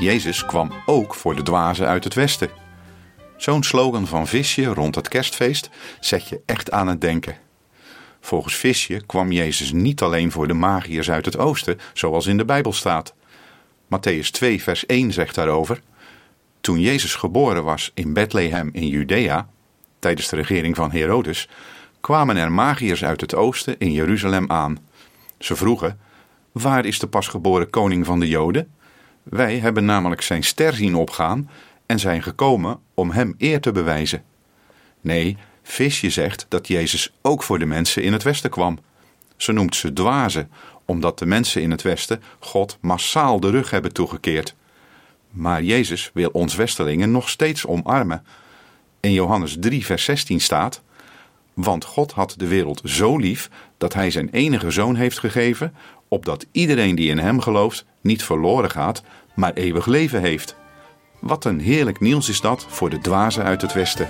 Jezus kwam ook voor de dwazen uit het Westen. Zo'n slogan van Visje rond het kerstfeest zet je echt aan het denken. Volgens Visje kwam Jezus niet alleen voor de magiërs uit het oosten, zoals in de Bijbel staat. Matthäus 2, vers 1 zegt daarover: Toen Jezus geboren was in Bethlehem in Judea, tijdens de regering van Herodes, kwamen er magiërs uit het oosten in Jeruzalem aan. Ze vroegen: Waar is de pasgeboren koning van de Joden? Wij hebben namelijk zijn ster zien opgaan en zijn gekomen om hem eer te bewijzen. Nee, Visje zegt dat Jezus ook voor de mensen in het Westen kwam. Ze noemt ze dwazen, omdat de mensen in het Westen God massaal de rug hebben toegekeerd. Maar Jezus wil ons Westelingen nog steeds omarmen. In Johannes 3, vers 16 staat: Want God had de wereld zo lief dat Hij zijn enige zoon heeft gegeven, opdat iedereen die in Hem gelooft niet verloren gaat, maar eeuwig leven heeft. Wat een heerlijk nieuws is dat voor de dwazen uit het Westen.